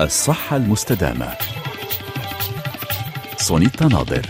الصحة المستدامة. سونيتا ناظر.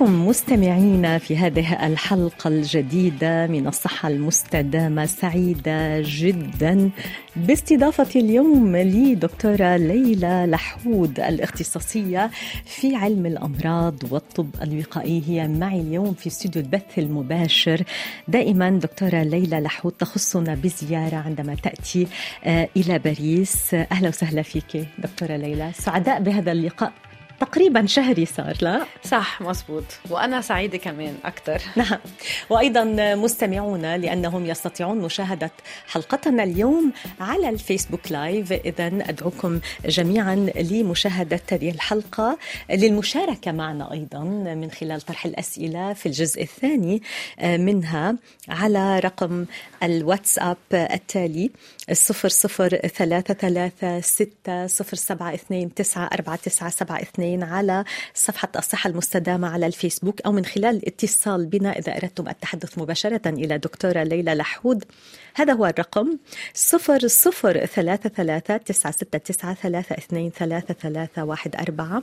بكم مستمعينا في هذه الحلقة الجديدة من الصحة المستدامة سعيدة جدا. باستضافة اليوم لي دكتورة ليلى لحود الاختصاصية في علم الأمراض والطب الوقائي. هي معي اليوم في استوديو البث المباشر. دائما دكتورة ليلى لحود تخصنا بزيارة عندما تأتي آه، إلى باريس. أهلا وسهلا فيك دكتورة ليلى. سعداء بهذا اللقاء. تقريبا شهري صار لا؟ صح مزبوط. وأنا سعيدة كمان أكثر نعم. وأيضا مستمعونا لأنهم يستطيعون مشاهدة حلقتنا اليوم على الفيسبوك لايف. إذا أدعوكم جميعا لمشاهدة هذه الحلقة للمشاركة معنا أيضا من خلال طرح الأسئلة في الجزء الثاني منها على رقم الواتساب التالي صفر صفر ثلاثة ثلاثة ستة صفر سبعة اثنين تسعة أربعة تسعة سبعة اثنين. على صفحة الصحة المستدامة على الفيسبوك أو من خلال الاتصال بنا إذا أردتم التحدث مباشرة إلى دكتورة ليلى لحود. هذا هو الرقم صفر صفر ثلاثة ثلاثة تسعة ستة تسعة ثلاثة اثنين ثلاثة ثلاثة واحد أربعة.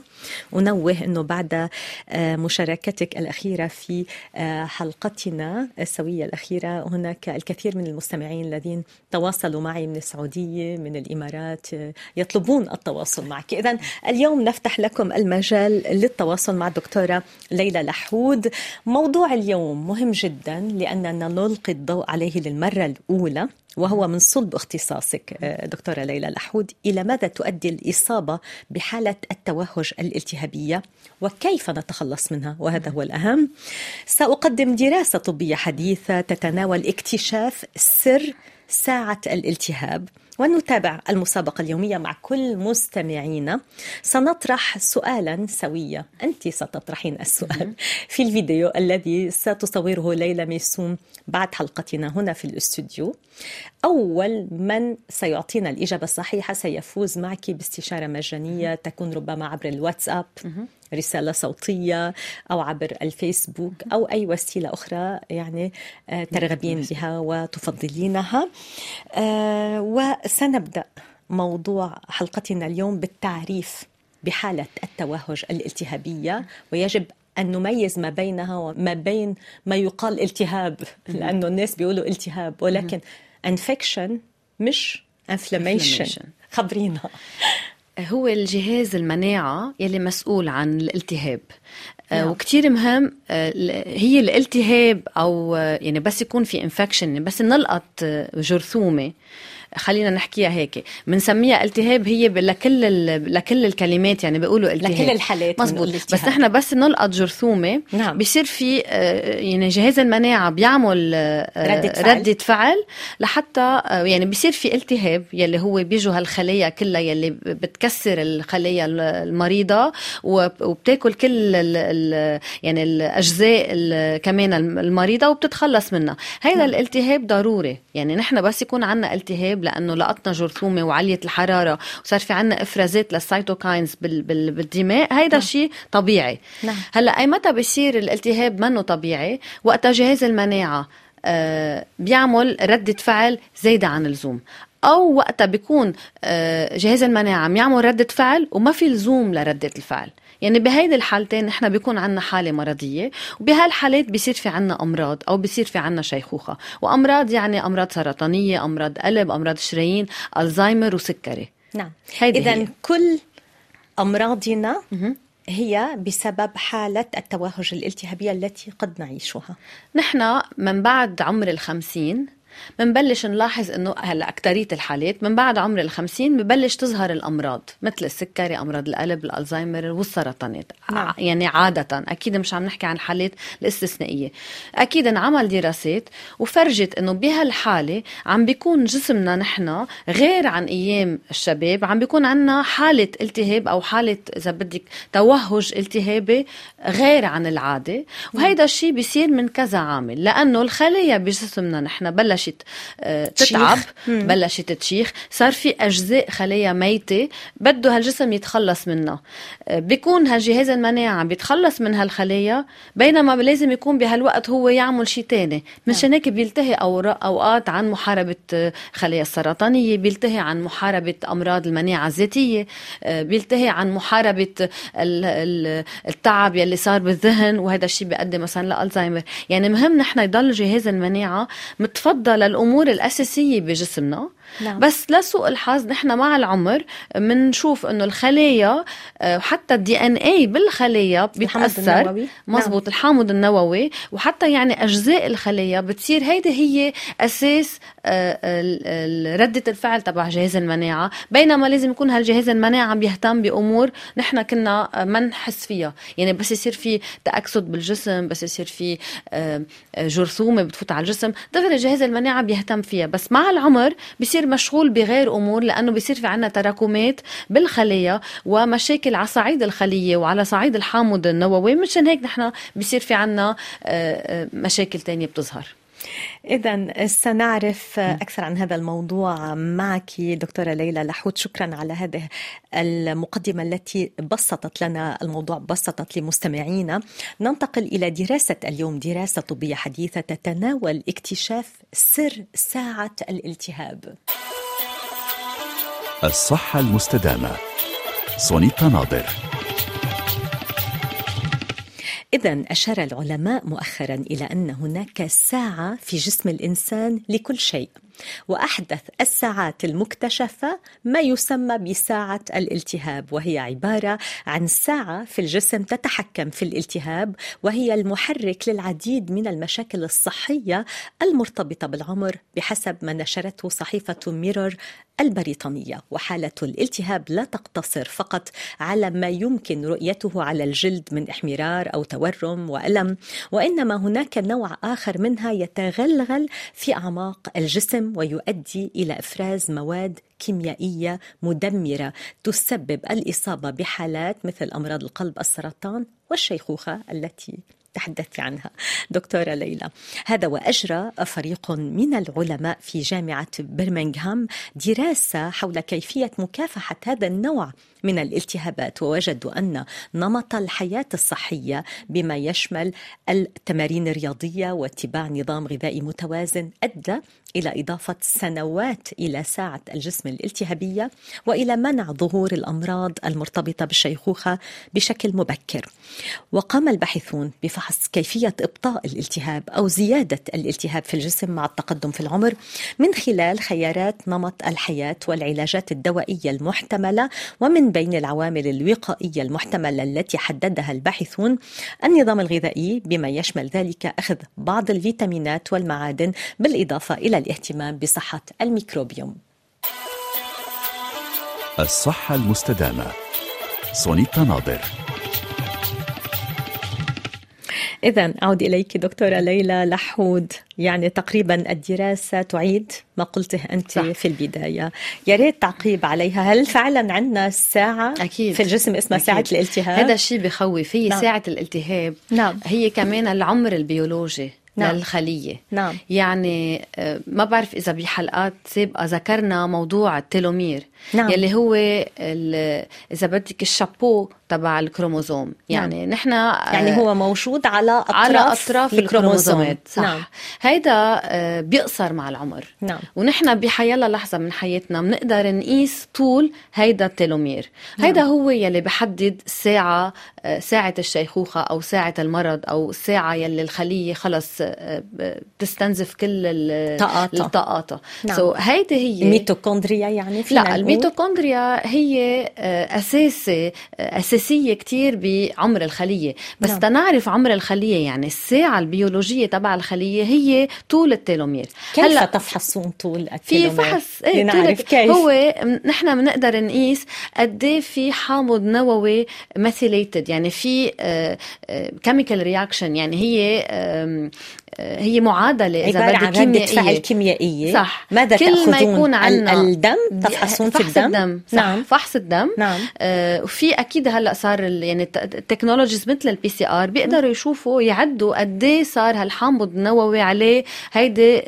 أنوه أنه بعد آه، مشاركتك الأخيرة في آه، حلقتنا السوية الأخيرة هناك الكثير من المستمعين الذين تواصلوا معي من السعودية من الإمارات آه، يطلبون التواصل معك. إذا اليوم نفتح لكم المجال للتواصل مع الدكتورة ليلى لحود. موضوع اليوم مهم جدا لأننا نلقي الضوء عليه للمرة الأولى وهو من صلب اختصاصك دكتورة ليلى لحود. إلى ماذا تؤدي الإصابة بحالة التوهج الالتهابية؟ وكيف نتخلص منها؟ وهذا هو الأهم. سأقدم دراسة طبية حديثة تتناول اكتشاف سر ساعة الالتهاب ونتابع المسابقة اليومية مع كل مستمعينا سنطرح سؤالا سويا أنت ستطرحين السؤال في الفيديو الذي ستصوره ليلى ميسوم بعد حلقتنا هنا في الاستوديو. أول من سيعطينا الإجابة الصحيحة سيفوز معك باستشارة مجانية تكون ربما عبر الواتساب. رسالة صوتية أو عبر الفيسبوك أو أي وسيلة أخرى يعني آه، ترغبين بها وتفضلينها. آه، وسنبدأ موضوع حلقتنا اليوم بالتعريف بحالة التوهج الالتهابية. ويجب أن نميز ما بينها وما بين ما يقال التهاب لأنه الناس بيقولوا التهاب. ولكن infection مش inflammation خبرينا. هو الجهاز المناعة يلي مسؤول عن الالتهاب آه، نعم. وكتير مهم آه، هي الالتهاب أو آه، يعني بس يكون في انفكشن بس نلقط جرثومة خلينا نحكيها هيك. بنسميها التهاب هي لكل لكل الكلمات يعني بيقولوا التهاب. لكل الحالات مزبوط بس نحن بس نلقط جرثومة نعم. بصير في يعني جهاز المناعة بيعمل ردة فعل, ردة فعل لحتى يعني بصير في التهاب يلي هو بيجوا هالخلايا كلها يلي بتكسر الخلايا المريضة وبتاكل كل ال ال يعني الأجزاء كمان المريضة وبتتخلص منها. هذا نعم. الالتهاب ضروري. يعني نحن بس يكون عندنا التهاب لأنه لقطنا جرثومة وعليت الحرارة وصار في عندنا إفرازات للسيتوكاينز بال بال بالدماء. هيدا نعم. شيء طبيعي. نعم. هلأ أي متى بصير الالتهاب منه طبيعي؟ وقتها جهاز المناعة آه بيعمل ردة فعل زايدة عن اللزوم. أو وقتها بيكون آه جهاز المناعة عم يعمل ردة فعل وما في لزوم لردة الفعل. يعني بهيدي الحالتين نحن بيكون عنا حالة مرضية وبهالحالات بيصير في عنا أمراض أو بيصير في عنا شيخوخة. وأمراض يعني أمراض سرطانية أمراض قلب أمراض شرايين ألزهايمر وسكري. نعم. إذا كل أمراضنا هي بسبب حالة التوهج الالتهابية التي قد نعيشها. نحن من بعد عمر الخمسين منبلش نلاحظ إنه هلا اكثريه الحالات من بعد عمر الخمسين ببلش تظهر الأمراض مثل السكري أمراض القلب الالزهايمر والسرطانات نعم. يعني عادة. أكيد مش عم نحكي عن الحالات الاستثنائية. أكيد انعمل دراسات وفرجت إنه بهالحالة عم بيكون جسمنا نحن غير عن أيام الشباب عم بيكون عندنا حالة التهاب أو حالة إذا بدك توهج التهابي غير عن العادة. وهيدا الشيء بيصير من كذا عامل لأنه الخلايا بجسمنا نحن بلشت آه، تتعب. بلشت تشيخ. صار في أجزاء خلايا ميتة بده هالجسم يتخلص منها. آه، بيكون هالجهاز المناعة عم بيتخلص من هالخلايا بينما لازم يكون بهالوقت هو يعمل شيء تاني. مشان هيك بيلتهي أوقات عن محاربة آه، خلايا السرطانية بيلتهي عن محاربة أمراض المناعة الذاتية آه، بيلتهي عن ال- التعب يلي صار بالذهن وهذا الشيء بيؤدي مثلا لألزهايمر. يعني مهم نحن يضل جهاز المناعة متفضى للامور الأساسية بجسمنا نعم. بس لسوء الحظ نحن مع العمر بنشوف إنه الخلايا آه، وحتى الدي ان اي بالخلايا بيتأثر النووي. مزبوط نعم. الحامض النووي وحتى يعني أجزاء الخلايا بتصير هيدي هي أساس آه، ردة الفعل تبع جهاز المناعة بينما لازم يكون هالجهاز المناعة عم بيهتم بأمور نحن كنا آه، ما نحس فيها يعني بس يصير في تأكسد بالجسم بس يصير في جرثومة بتفوت على الجسم دغري جهاز المناعة بيهتم فيها بس مع العمر بصير مشغول بغير أمور لأنه بصير في عنا تراكمات بالخلية ومشاكل على صعيد الخلية وعلى صعيد الحامض النووي مشان هيك نحن بصير في عنا آه، آه، مشاكل تانية بتظهر. إذا سنعرف أكثر عن هذا الموضوع معك دكتورة ليلى لحوت. شكرا على هذه المقدمة التي بسطت لنا الموضوع بسطت لمستمعينا. ننتقل إلى دراسة اليوم دراسة طبية حديثة تتناول اكتشاف سر ساعة الالتهاب. الصحة المستدامة سونيتا ناظر. إذا أشار العلماء مؤخرا إلى أن هناك ساعة في جسم الإنسان لكل شيء. وأحدث الساعات المكتشفة ما يسمى بساعة الالتهاب وهي عبارة عن ساعة في الجسم تتحكم في الالتهاب وهي المحرك للعديد من المشاكل الصحية المرتبطة بالعمر بحسب ما نشرته صحيفة ميرور البريطانية. وحالة الالتهاب لا تقتصر فقط على ما يمكن رؤيته على الجلد من إحمرار أو تورم وألم وإنما هناك نوع آخر منها يتغلغل في أعماق الجسم ويؤدي إلى إفراز مواد كيميائية مدمرة تسبب الإصابة بحالات مثل أمراض القلب السرطان والشيخوخة التي تحدثت عنها. دكتورة ليلى هذا وأجرى فريق من العلماء في جامعة برمنغهام دراسة حول كيفية مكافحة هذا النوع من الالتهابات ووجدوا أن نمط الحياة الصحية بما يشمل التمارين الرياضية واتباع نظام غذائي متوازن أدى إلى إضافة سنوات إلى ساعة الجسم الالتهابية وإلى منع ظهور الأمراض المرتبطة بالشيخوخة بشكل مبكر. وقام الباحثون بفحص كيفية إبطاء الالتهاب أو زيادة الالتهاب في الجسم مع التقدم في العمر من خلال خيارات نمط الحياة والعلاجات الدوائية المحتملة ومن بين العوامل الوقائية المحتملة التي حددها الباحثون النظام الغذائي بما يشمل ذلك أخذ بعض الفيتامينات والمعادن بالإضافة إلى الاهتمام بصحة الميكروبيوم الصحة المستدامة سونيتا ناظر إذا أعود إليك دكتورة ليلى لحود يعني تقريبا الدراسة تعيد ما قلته أنت صح. في البداية يا ريت تعقيب عليها هل فعلا عندنا ساعة أكيد. في الجسم اسمها أكيد. ساعة الالتهاب هذا الشيء بخوف هي نعم. ساعة الالتهاب نعم. هي كمان العمر البيولوجي نعم. للخلية نعم. يعني آه، ما بعرف إذا بحلقات سابقة ذكرنا موضوع ال telomere نعم. يلي هو ال- إذا بدك الشابو تبع الكروموزوم يعني نعم. نحن يعني هو موجود على أطراف على اطراف الكروموزومات صح نعم. هيدا آه، بيقصر مع العمر نعم ونحن بحيلا لحظة من حياتنا بنقدر نقيس طول هيدا ال telomere نعم. هيدا هو يلي بحدد ساعة آه، ساعة الشيخوخة أو ساعة المرض أو الساعة يلي الخلية خلص آه، بتستنزف كل ال- طاقاتها. الطاقاتها نعم. so هيدي هي الميتوكوندريا يعني لا؟ الميتوكوندريا هي آه، اساسي آه، أساسية كتير بعمر الخلية بس نعم. تنعرف عمر الخلية يعني الساعة البيولوجية تبع الخلية هي طول ال telomere كيف هلأ تفحصون طول في ال telomere؟ فحص إيه لنعرف طول- كيف هو نحن بنقدر نقيس قد إيه في حامض نووي methylated يعني في chemical reaction يعني هي آه، هي معادلة إذا عبارة عن بدك ردة فعل كيميائية. كيميائية صح. ماذا كل ما يكون عنا الدم؟ تفحصون في فحص الدم, الدم. صح. نعم. فحص الدم. نعم. آه، وفي أكيد هلأ صار يعني الت- ال technologies مثل ال PCR بيقدروا يشوفوا يعدوا قد إيه صار هالحامض النووي عليه هيدي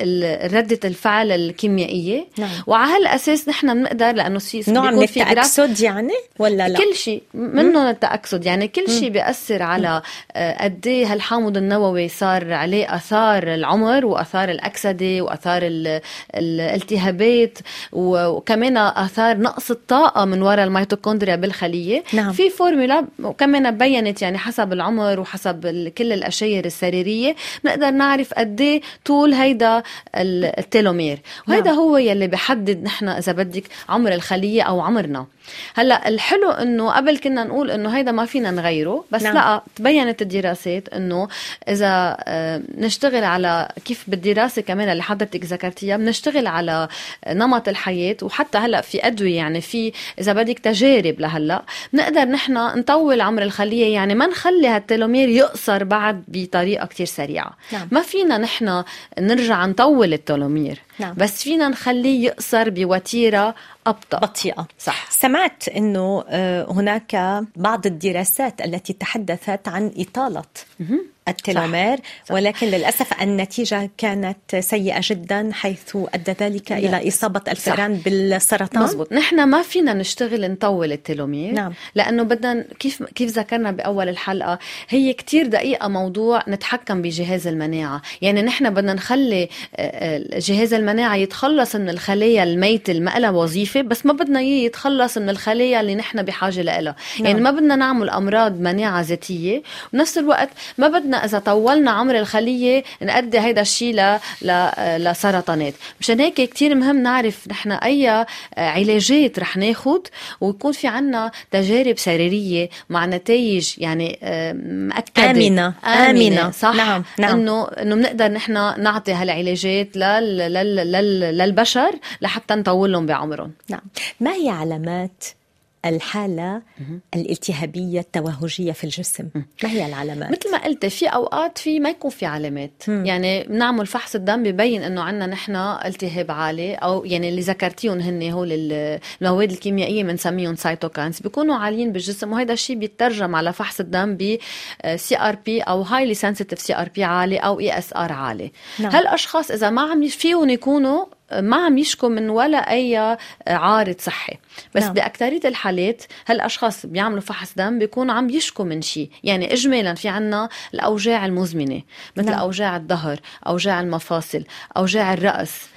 ردة الفعل الكيميائية. نعم. وعلى هالأساس نحن بنقدر لأنه سي نوع من في التأكسد يعني ولا لا؟ كل شيء. منهم التأكسد. يعني كل شيء بيأثر على آه، قد إيه هالحامض النووي صار عليه آثار العمر وآثار الأكسدة وآثار ال- الالتهابات وكمان آثار نقص الطاقة من وراء الميتوكوندريا بالخلية نعم. في فورمولا وكمان بينت يعني حسب العمر وحسب كل الأشياء السريرية بنقدر نعرف قد إيه طول هيدا ال- التيلومير وهيدا نعم. هو يلي بحدد نحن إذا بدك عمر الخلية أو عمرنا هلا الحلو إنه قبل كنا نقول إنه هيدا ما فينا نغيره بس نعم. لا تبينت الدراسات إنه إذا آه، نشتغل على كيف بالدراسه كمان اللي حضرتك ذكرتيها بنشتغل على نمط الحياة وحتى هلا في أدوية يعني في إذا بدك تجارب لهلا بنقدر نحن نطول عمر الخلية يعني ما نخلي هالتلومير يقصر بعد بطريقة كتير سريعة نعم. ما فينا نحن نرجع نطول التلومير نعم. بس فينا نخليه يقصر بوتيرة أبطأ بطيئة صح سمعت أنه آه، هناك بعض الدراسات التي تحدثت عن إطالة. التلومير صح. ولكن للأسف النتيجة كانت سيئة جدا حيث أدى ذلك لا. إلى إصابة الفئران بالسرطان مزبوط نحن ما فينا نشتغل نطول التلومير نعم. لأنه بدنا كيف كيف ذكرنا بأول الحلقة هي كتير دقيقة موضوع نتحكم بجهاز المناعة يعني نحن بدنا نخلي آه، آه، جهاز المناعة يتخلص من الخلايا الميته اللي ما لها وظيفة بس ما بدنا إياه يتخلص من الخلايا اللي نحن بحاجة لها نعم. يعني ما بدنا نعمل أمراض مناعة ذاتية وبنفس الوقت ما بدنا إذا طولنا عمر الخلية نأدي هيدا الشيء ل... ل... لسرطانات. مشان هيك كتير مهم نعرف نحن أي علاجات رح ناخد ويكون في عنا تجارب سريرية مع نتائج يعني آه، مأكدة. آمنة. آمنة. صح؟ نعم، نعم. إنه إنه بنقدر نحن نعطي هالعلاجات لل... لل... لل... للبشر لحتى نطول لهم بعمرهم. نعم. ما هي علامات الحالة الالتهابية التوهجية في الجسم ما هي العلامات؟ مثل ما قلت في أوقات في ما يكون في علامات مم. يعني بنعمل فحص الدم ببين إنه عندنا نحن التهاب عالي أو يعني اللي ذكرتيهم هن هول ال- المواد الكيميائية بنسميهم سايتوكاينز بيكونوا عاليين بالجسم وهذا الشيء بيترجم على فحص الدم ب CRP أو highly sensitive CRP عالي أو ESR عالي نعم. هالأشخاص إذا ما عم فيهم يكونوا ما عم يشكوا من ولا أي عارض صحي بس نعم. باكثريه الحالات هالأشخاص بيعملوا فحص دم بيكونوا عم يشكوا من شيء يعني اجمالا في عنا الأوجاع المزمنة مثل نعم. أوجاع الظهر أوجاع المفاصل أوجاع الرأس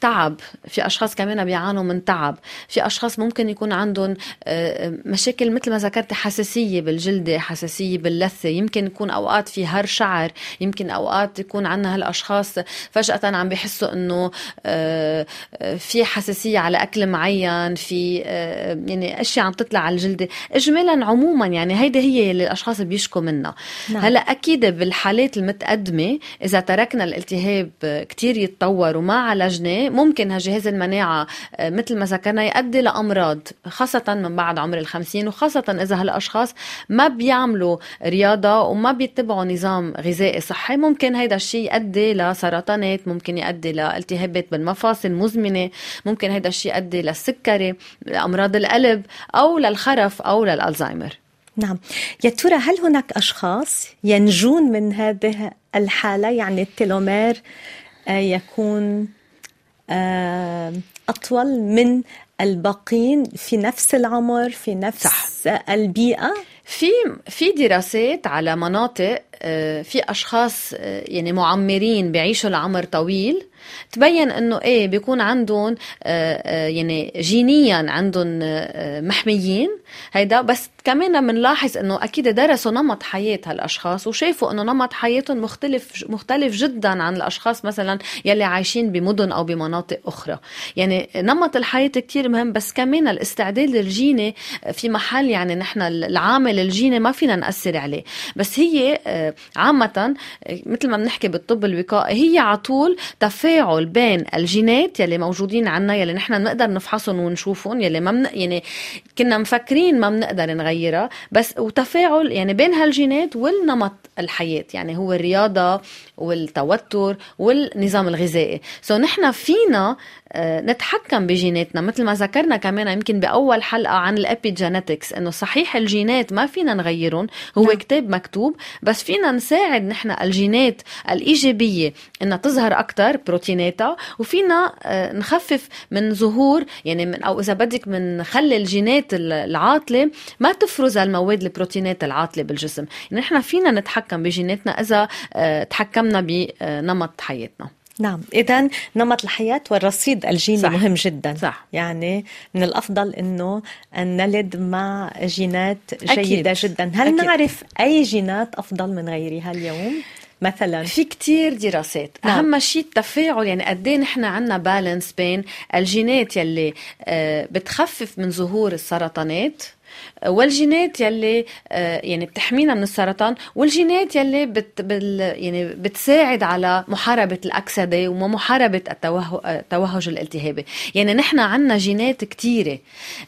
تعب. في أشخاص كمان بيعانوا من تعب. في أشخاص ممكن يكون عندهم آه، مشاكل مثل ما ذكرت حساسية بالجلدة حساسية باللثة. يمكن يكون أوقات في هر شعر يمكن أوقات يكون عندنا هالأشخاص فجأة عم بيحسوا إنه آه، آه، في حساسية على أكل معين في آه، يعني أشياء عم تطلع على الجلدة. اجمالا عموما يعني هيدي هي اللي الأشخاص بيشكوا منها. نعم. هلأ أكيد بالحالات المتقدمة إذا تركنا الالتهاب كتير يتطور وما عالجناه ممكن هالجهاز المناعة آه، مثل ما ذكرنا يؤدي لأمراض خاصة من بعد عمر الخمسين وخاصة إذا هالأشخاص ما بيعملوا رياضة وما بيتبعوا نظام غذائي صحي. ممكن هيدا الشيء يؤدي لسرطانات ممكن يؤدي لالتهابات بالمفاصل مزمنة ممكن هيدا الشيء يؤدي للسكري لأمراض القلب أو للخرف أو للألزهايمر. نعم. يا ترى هل هناك أشخاص ينجون من هذه الحالة؟ يعني التلومير آه، يكون أطول من الباقين في نفس العمر في نفس صح. البيئة في في دراسات على مناطق آه، في أشخاص آه، يعني معمرين بيعيشوا لعمر طويل تبين إنه إيه بيكون عندهم آه، يعني جينيا عندهم محميين. هيدا بس كمان بنلاحظ إنه أكيد درسوا نمط حياة هالأشخاص وشافوا إنه نمط حياتهم مختلف مختلف جدا عن الأشخاص مثلا يلي عايشين بمدن أو بمناطق أخرى. يعني نمط الحياة كتير مهم بس كمان الاستعداد الجيني في محل يعني نحن العامل الجيني ما فينا نأثر عليه. بس هي عامة مثل ما بنحكي بالطب الوقائي هي على طول تفاعل بين الجينات يلي موجودين عنا يلي نحن بنقدر نفحصهم ونشوفهم يلي ما من يعني كنا مفكرين ما بنقدر نغيرها. بس وتفاعل يعني بين هالجينات والنمط الحياة يعني هو الرياضة والتوتر والنظام الغذائي. so نحن فينا نتحكم بجيناتنا. مثل ما ذكرنا كمان يمكن بأول حلقة عن ال epigenetics إنه صحيح الجينات ما فينا نغيرهم هو نعم. كتاب مكتوب بس فينا نساعد نحن الجينات الإيجابية إنها تظهر أكثر بروتيناتها وفينا آه، نخفف من ظهور يعني من أو إذا بدك من نخلي الجينات العاطلة ما تفرز المواد البروتينات العاطلة بالجسم. يعني نحن فينا نتحكم بجيناتنا إذا آه، تحكمنا بنمط حياتنا. نعم إذا نمط الحياة والرصيد الجيني صح. مهم جدا صح. يعني من الأفضل أنه أن نلد مع جينات جيدة أكيد. جدا هل أكيد. نعرف أي جينات أفضل من غيرها اليوم؟ مثلا في كتير دراسات نعم. أهم شيء التفاعل يعني قد إيه نحن عندنا بالانس بين الجينات يلي آه، بتخفف من ظهور السرطانات والجينات يلي آه، يعني بتحمينا من السرطان والجينات يلي بت بال يعني بتساعد على محاربة الأكسدة ومحاربة التوهج الالتهابي يعني نحن عنا جينات كتيرة.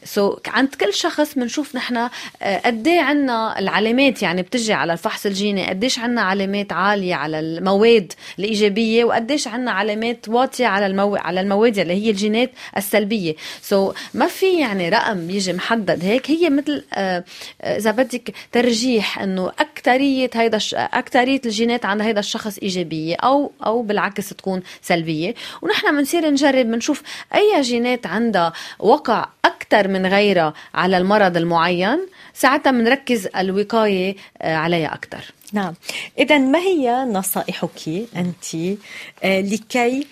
سو so, عند كل شخص بنشوف نحن آه، قد إيه عنا العلامات يعني بتجي على الفحص الجيني قديش عنا علامات عالية على المواد الإيجابية وقديش عنا علامات واطية على المو... على المواد اللي هي الجينات السلبية. سو so, ما في يعني رقم يجي محدد. هيك هي مثل آه، آه، إذا بدك ترجيح إنه اكثريه هيدا اكثريه الجينات عند هيدا الشخص إيجابية أو أو بالعكس تكون سلبية. ونحن بنصير نجرب بنشوف أي جينات عندها وقع أكثر من غيرها على المرض المعين ساعتها بنركز الوقاية آه، عليها أكثر نعم. اذا ما هي نصائحك أنت لكي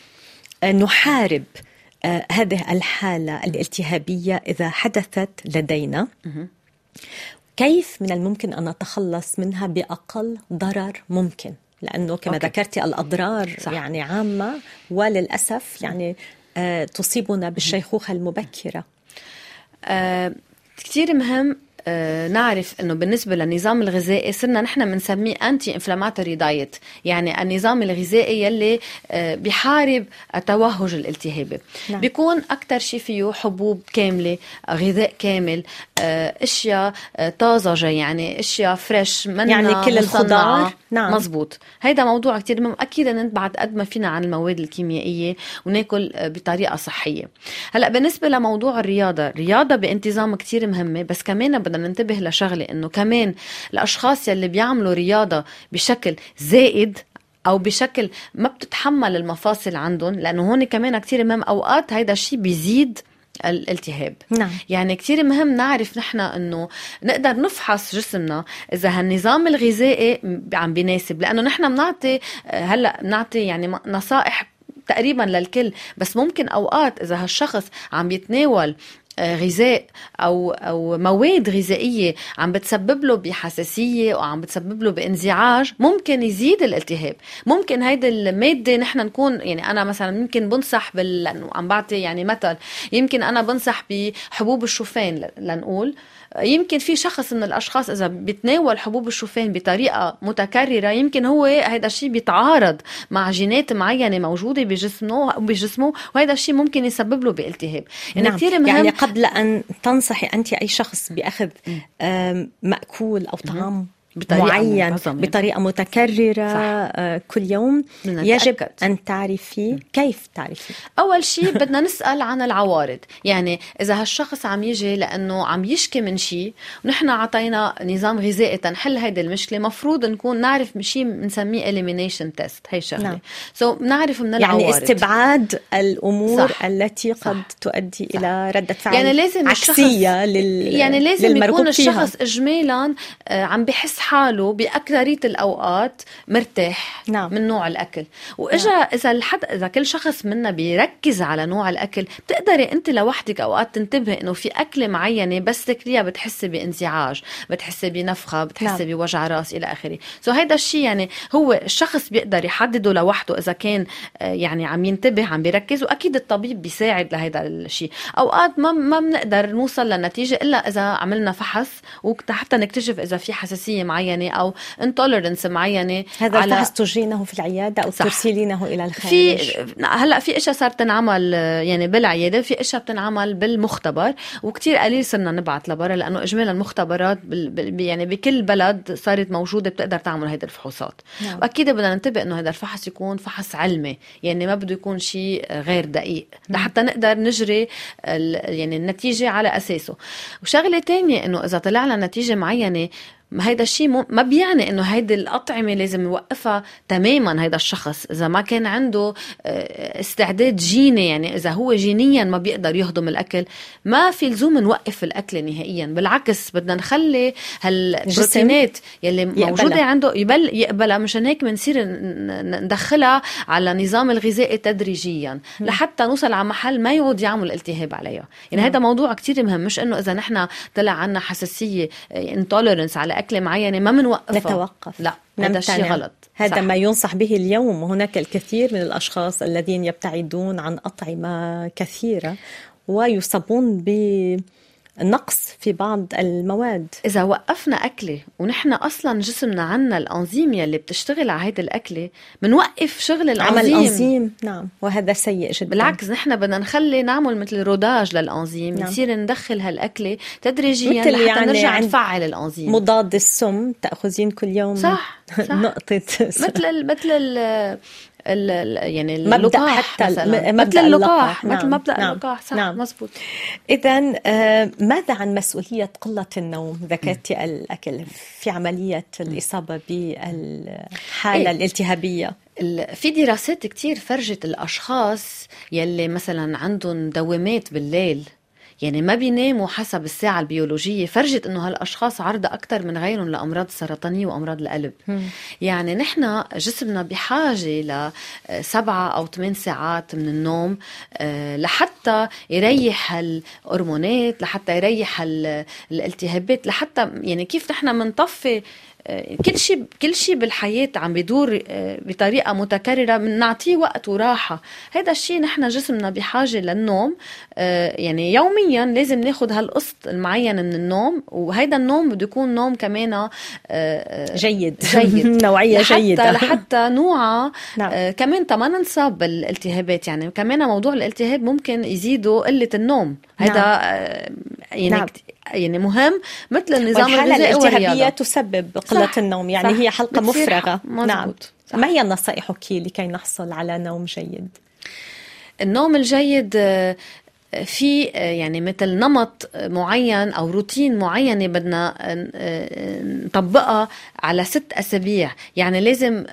نحارب آه، هذه الحالة الالتهابية إذا حدثت لدينا؟ كيف من الممكن أن نتخلص منها بأقل ضرر ممكن لأنه كما أوكي. ذكرتي الأضرار صح. يعني عامة وللأسف يعني آه تصيبنا بالشيخوخة المبكرة آه كثير مهم نعرف إنه بالنسبة للنظام الغذائي صرنا نحن بنسميه anti inflammatory diet يعني النظام الغذائي يلي آه، بيحارب التوهج الالتهابي نعم. بيكون أكثر شيء فيه حبوب كاملة غذاء كامل آه، أشياء طازجة يعني أشياء fresh من يعني كل الخضار. نعم. مزبوط. هيدا موضوع كتير مهم. أكيد نبعد قد ما فينا عن المواد الكيميائية وناكل بطريقة صحية. هلأ بالنسبة لموضوع الرياضة الرياضة بانتظام كتير مهمة بس كمان بدنا ننتبه لشغلة إنه كمان الأشخاص يلي بيعملوا رياضة بشكل زائد أو بشكل ما بتتحمل المفاصل عندهم لأنه هون كمان كتير مهم أوقات هيدا الشيء بيزيد الالتهاب نعم. يعني كتير مهم نعرف نحن إنه نقدر نفحص جسمنا إذا هالنظام الغذائي عم بيناسب لأنه نحن بنعطي هلأ بنعطي يعني نصائح تقريبا للكل بس ممكن أوقات إذا هالشخص عم يتناول غذاء أو أو مواد غذائية عم بتسبب له بحساسية وعم بتسبب له بانزعاج ممكن يزيد الالتهاب. ممكن هيدي المادة نحن نكون يعني أنا مثلا يمكن بنصح بال عم بعطي يعني مثل يمكن أنا بنصح بحبوب الشوفان لنقول. يمكن في شخص من الأشخاص إذا بيتناول حبوب الشوفان بطريقة متكررة يمكن هو هذا الشيء بيتعارض مع جينات معينة موجودة بجسمه بجسمه وهذا الشيء ممكن يسبب له بالتهاب. يعني نعم. كثير مهم يعني قبل أن تنصحي أنت أي شخص بأخذ مأكول أو طعام بطريقة معين منظمة. بطريقة متكررة صح. آه، كل يوم يجب أن تعرفي كيف تعرفي أول شيء بدنا نسأل عن العوارض يعني إذا هالشخص عم يجي لأنه عم يشكي من شيء ونحن عطينا نظام غذائي تنحل هيدي المشكلة مفروض نكون نعرف شيء بنسميه elimination test هي شغلة نعم. so, نعرف من العوارض يعني استبعاد الأمور صح. التي قد صح. تؤدي صح. إلى ردة فعل يعني لازم عكسية لل... يعني لازم يكون الشخص. إجمالا آه، عم بحس حاله بأكثرية الأوقات مرتاح نعم. من نوع الأكل وإجا نعم. إذا الحد إذا كل شخص منا بيركز على نوع الأكل بتقدري أنت لوحدك أوقات تنتبهي إنه في أكلة معينة بس تاكليها بتحسي بانزعاج بتحسي بنفخة بتحسي نعم. بوجع راس إلى آخره so هيدا الشيء يعني هو الشخص بيقدر يحدده لوحده إذا كان آه، يعني عم ينتبه عم بيركز وأكيد الطبيب بيساعد لهيدا الشيء أوقات ما ما بنقدر نوصل لنتيجة إلا إذا عملنا فحص وحتى نكتشف إذا في حساسية معينة أو انتولرنس معينة هذا على... الفحص تجينه في العيادة أو ترسلينه إلى الخارج. في هلأ في إشياء صارت تنعمل يعني بالعيادة في إشياء بتنعمل بالمختبر وكتير قليل صرنا نبعث لبرا لأنه إجمالا المختبرات بال... يعني بكل بلد صارت موجودة بتقدر تعمل هيدي الفحوصات. نعم. وأكيد بدنا ننتبه إنه هذا الفحص يكون فحص علمي يعني ما بده يكون شيء غير دقيق. نعم. لحتى نقدر نجري يعني النتيجة على أساسه. وشغلة تانية إنه إذا طلع لنا نتيجة معينة ما هيدا الشيء ما بيعني إنه هيدي الأطعمة لازم يوقفها تماما هيدا الشخص إذا ما كان عنده آه، استعداد جيني يعني إذا هو جينيا ما بيقدر يهضم الأكل ما في لزوم نوقف الأكل نهائيا بالعكس بدنا نخلي هالبروتينات يلي يقبلها. موجودة عنده يبل يقبلها مشان هيك بنصير ندخلها على نظام الغذائي تدريجيا م. لحتى نوصل على محل ما يعود يعمل التهاب عليها يعني هذا موضوع كتير مهم مش إنه إذا نحن طلع عنا حساسية انتولرنس آه، على أكلة معينة ما بنوقفها نتوقف. لا هذا شيء غلط. هذا صح. ما ينصح به اليوم. وهناك الكثير من الأشخاص الذين يبتعدون عن أطعمة كثيرة ويصابون ب نقص في بعض المواد. إذا وقفنا أكلة ونحن أصلا جسمنا عنا الأنظيم يلي بتشتغل على هيدي الأكلة بنوقف شغل الأنظيم عمل الأنظيم نعم. وهذا سيء جدا. بالعكس نحن بدنا نخلي نعمل مثل روداج للأنظيم نعم. نصير ندخل هالأكلة تدريجيا لحتى يعني نرجع نفعل الأنظيم مضاد السم تأخذين كل يوم. صح, صح. نقطة مثل مثل ال يعني اللقاح حتى مثلا مبدأ اللقاح مثل نعم. مبدأ نعم. اللقاح صح نعم. مزبوط اذا آه، ماذا عن مسؤولية قلة النوم ذكرتي الأكل في عملية الإصابة بالحالة إيه؟ الالتهابية في دراسات كتير فرجت الأشخاص يلي مثلا عندهم دوامات بالليل يعني ما بيناموا حسب الساعة البيولوجية فرجت إنه هالأشخاص عرضة أكثر من غيرهم لأمراض السرطانية وأمراض القلب م. يعني نحن جسمنا بحاجة لسبعة أو ثمان ساعات من النوم آه، لحتى يريح الهرمونات لحتى يريح الالتهابات لحتى يعني كيف نحن بنطفي كل شيء كل شيء بالحياة عم بيدور آه، بطريقة متكررة بنعطيه وقت وراحة هذا الشيء نحن جسمنا بحاجة للنوم آه، يعني يوميا لازم ناخذ هالقسط المعين من النوم وهيدا النوم بده يكون نوم كمان آه، جيد جيد نوعية لحتى جيدة لحتى نوعى نعم. كمان ما ننصاب بالالتهابات يعني كمان موضوع الالتهاب ممكن يزيدوا قلة النوم هذا نعم. يعني نعم. يعني مهم مثل النظام الغذائي الالتهابية تسبب قلة صح. النوم يعني صح. هي حلقة مفرغة نعم صح. ما هي نصائحك لكي نحصل على نوم جيد؟ النوم الجيد في يعني مثل نمط معين أو روتين معينة بدنا نطبقها على ست أسابيع. يعني لازم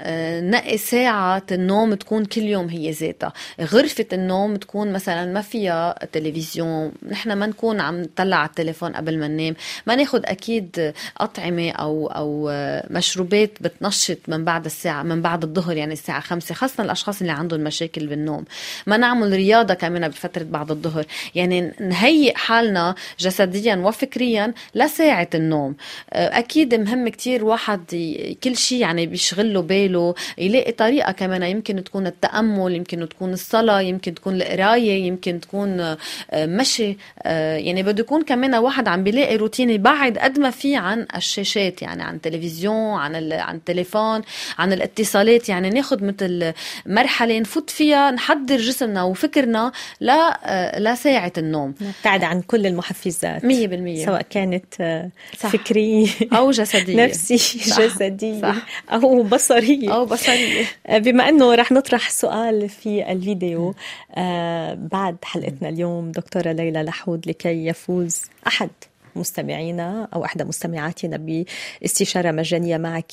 نقي ساعة النوم تكون كل يوم هي ذاتها. غرفة النوم تكون مثلا ما فيها تلفزيون نحن ما نكون عم نطلع على التليفون قبل ما ننام. ما ناخذ أكيد أطعمة أو أو مشروبات بتنشط من بعد الساعة من بعد الظهر يعني الساعة خمسة خاصة الأشخاص اللي عندهم مشاكل بالنوم. ما نعمل رياضة كمان بفترة بعد الظهر. يعني نهيئ حالنا جسديا وفكريا لساعة النوم. آه، أكيد مهم كتير واحد كل شيء يعني بيشغله باله يلاقي طريقة كمان يمكن تكون التأمل يمكن تكون الصلاة يمكن تكون القراية يمكن تكون آه، مشي. آه، يعني بده يكون كمان واحد عم بيلاقي روتين يبعد قد ما في عن الشاشات يعني عن التلفزيون عن عن التليفون عن الاتصالات. يعني ناخذ مثل مرحلة نفوت فيها نحضر جسمنا وفكرنا لا لا لساعة النوم نبتعد عن كل المحفزات 100% سواء كانت آه، صح. فكرية أو جسدية نفسي صح. جسدية صح. أو بصرية أو بصرية بما أنه رح نطرح سؤال في الفيديو آه بعد حلقتنا اليوم دكتورة ليلى لحود لكي يفوز أحد مستمعينا أو إحدى مستمعاتنا باستشارة مجانية معك.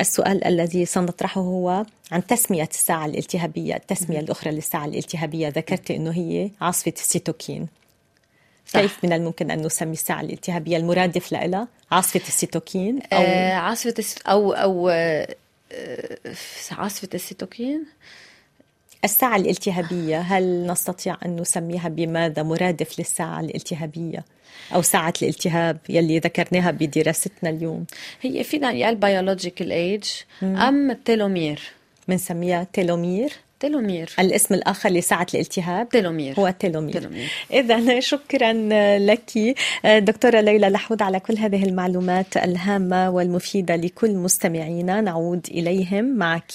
السؤال الذي سنطرحه هو عن تسمية الساعة الالتهابية التسمية الأخرى للساعة الالتهابية. ذكرت أنه هي عاصفة السيتوكين. صح. كيف من الممكن أن نسمي الساعة الالتهابية المرادف لها عاصفة السيتوكين أو آه عاصفة الس... أو أو آه عاصفة السيتوكين؟ الساعة الالتهابية هل نستطيع أن نسميها بماذا مرادف للساعة الالتهابية أو ساعة الالتهاب يلي ذكرناها بدراستنا اليوم؟ هي فينا يا ال biological age أم ال telomere بنسميها telomere. telomere. الاسم الآخر لساعة الالتهاب telomere. هو ال telomere, telomere. إذا شكرا لك دكتورة ليلى لحود على كل هذه المعلومات الهامة والمفيدة لكل مستمعينا. نعود إليهم معك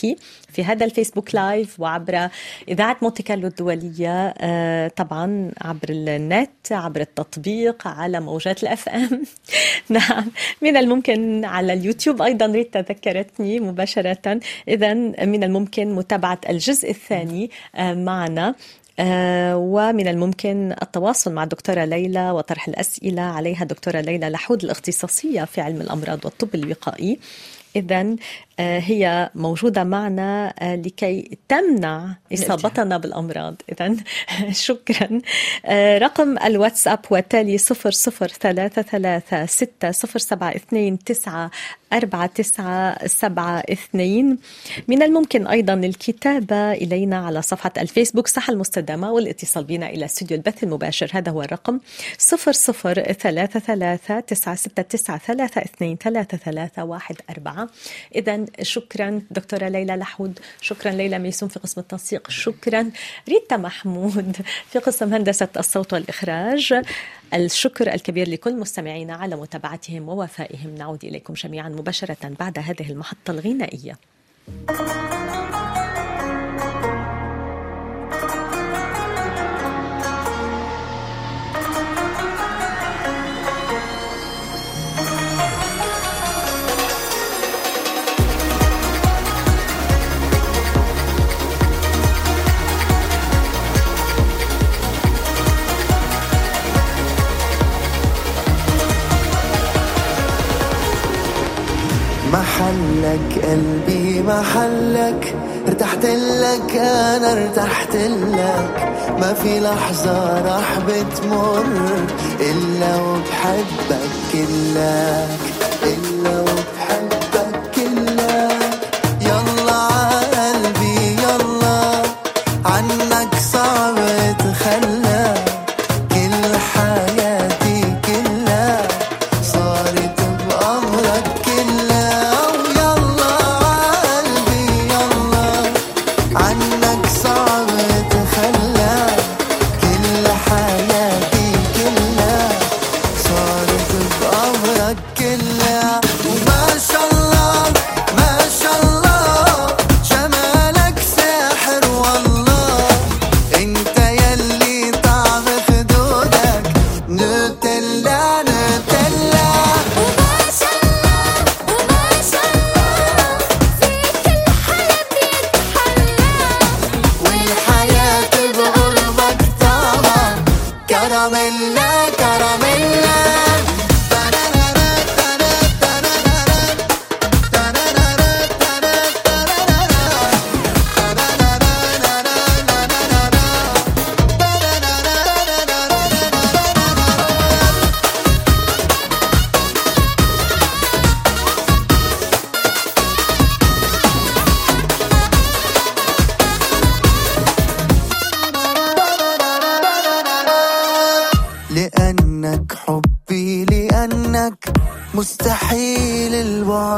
في هذا الفيسبوك live وعبر إذاعة مونتي كارلو الدولية آه، طبعا عبر النت عبر التطبيق على موجات الاف ام نعم من الممكن على اليوتيوب أيضا ريتا ذكرتني مباشرة. إذا من الممكن متابعة الجزء الثاني آه، معنا آه، ومن الممكن التواصل مع الدكتورة ليلى وطرح الأسئلة عليها دكتورة ليلى لحود الاختصاصية في علم الأمراض والطب الوقائي. إذا آه، هي موجودة معنا لكي تمنع إصابتنا بالأمراض. إذا شكرا. رقم الواتساب والتالي 003360729 أربعة تسعة سبعة اثنين. من الممكن أيضا الكتابة إلينا على صفحة الفيسبوك صحة المستدامة والاتصال بنا إلى استوديو البث المباشر. هذا هو الرقم صفر صفر ثلاثة ثلاثة تسعة ستة تسعة ثلاثة اثنين ثلاثة ثلاثة واحد أربعة. إذا شكرا دكتورة ليلى لحود شكرا ليلى ميسون في قسم التنسيق شكرا ريتا محمود في قسم هندسة الصوت والإخراج. الشكر الكبير لكل مستمعينا على متابعتهم ووفائهم. نعود إليكم جميعا مباشرة بعد هذه المحطة الغنائية. محلك ارتحت لك أنا ارتحت لك. ما في لحظة راح بتمر إلا وبحبك كلك إلا وبحبك.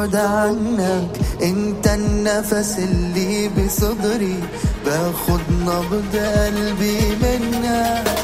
البعد عنك. انت النفس اللي بصدري باخد نبض قلبي منك.